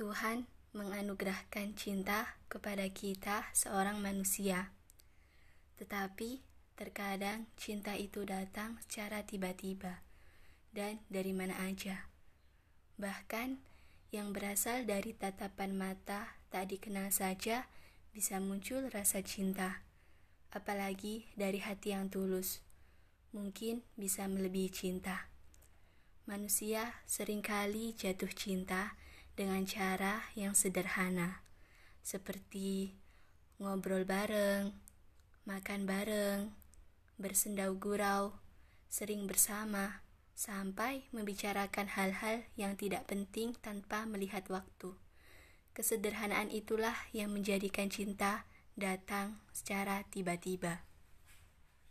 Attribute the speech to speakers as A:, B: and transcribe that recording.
A: Tuhan menganugerahkan cinta kepada kita seorang manusia. Tetapi terkadang cinta itu datang secara tiba-tiba dan dari mana aja. Bahkan yang berasal dari tatapan mata tak dikenal saja bisa muncul rasa cinta. Apalagi dari hati yang tulus. Mungkin bisa melebihi cinta. Manusia sering kali jatuh cinta dengan cara yang sederhana, seperti ngobrol bareng, makan bareng, bersendau gurau, sering bersama, sampai membicarakan hal-hal yang tidak penting tanpa melihat waktu. Kesederhanaan itulah yang menjadikan cinta datang secara tiba-tiba.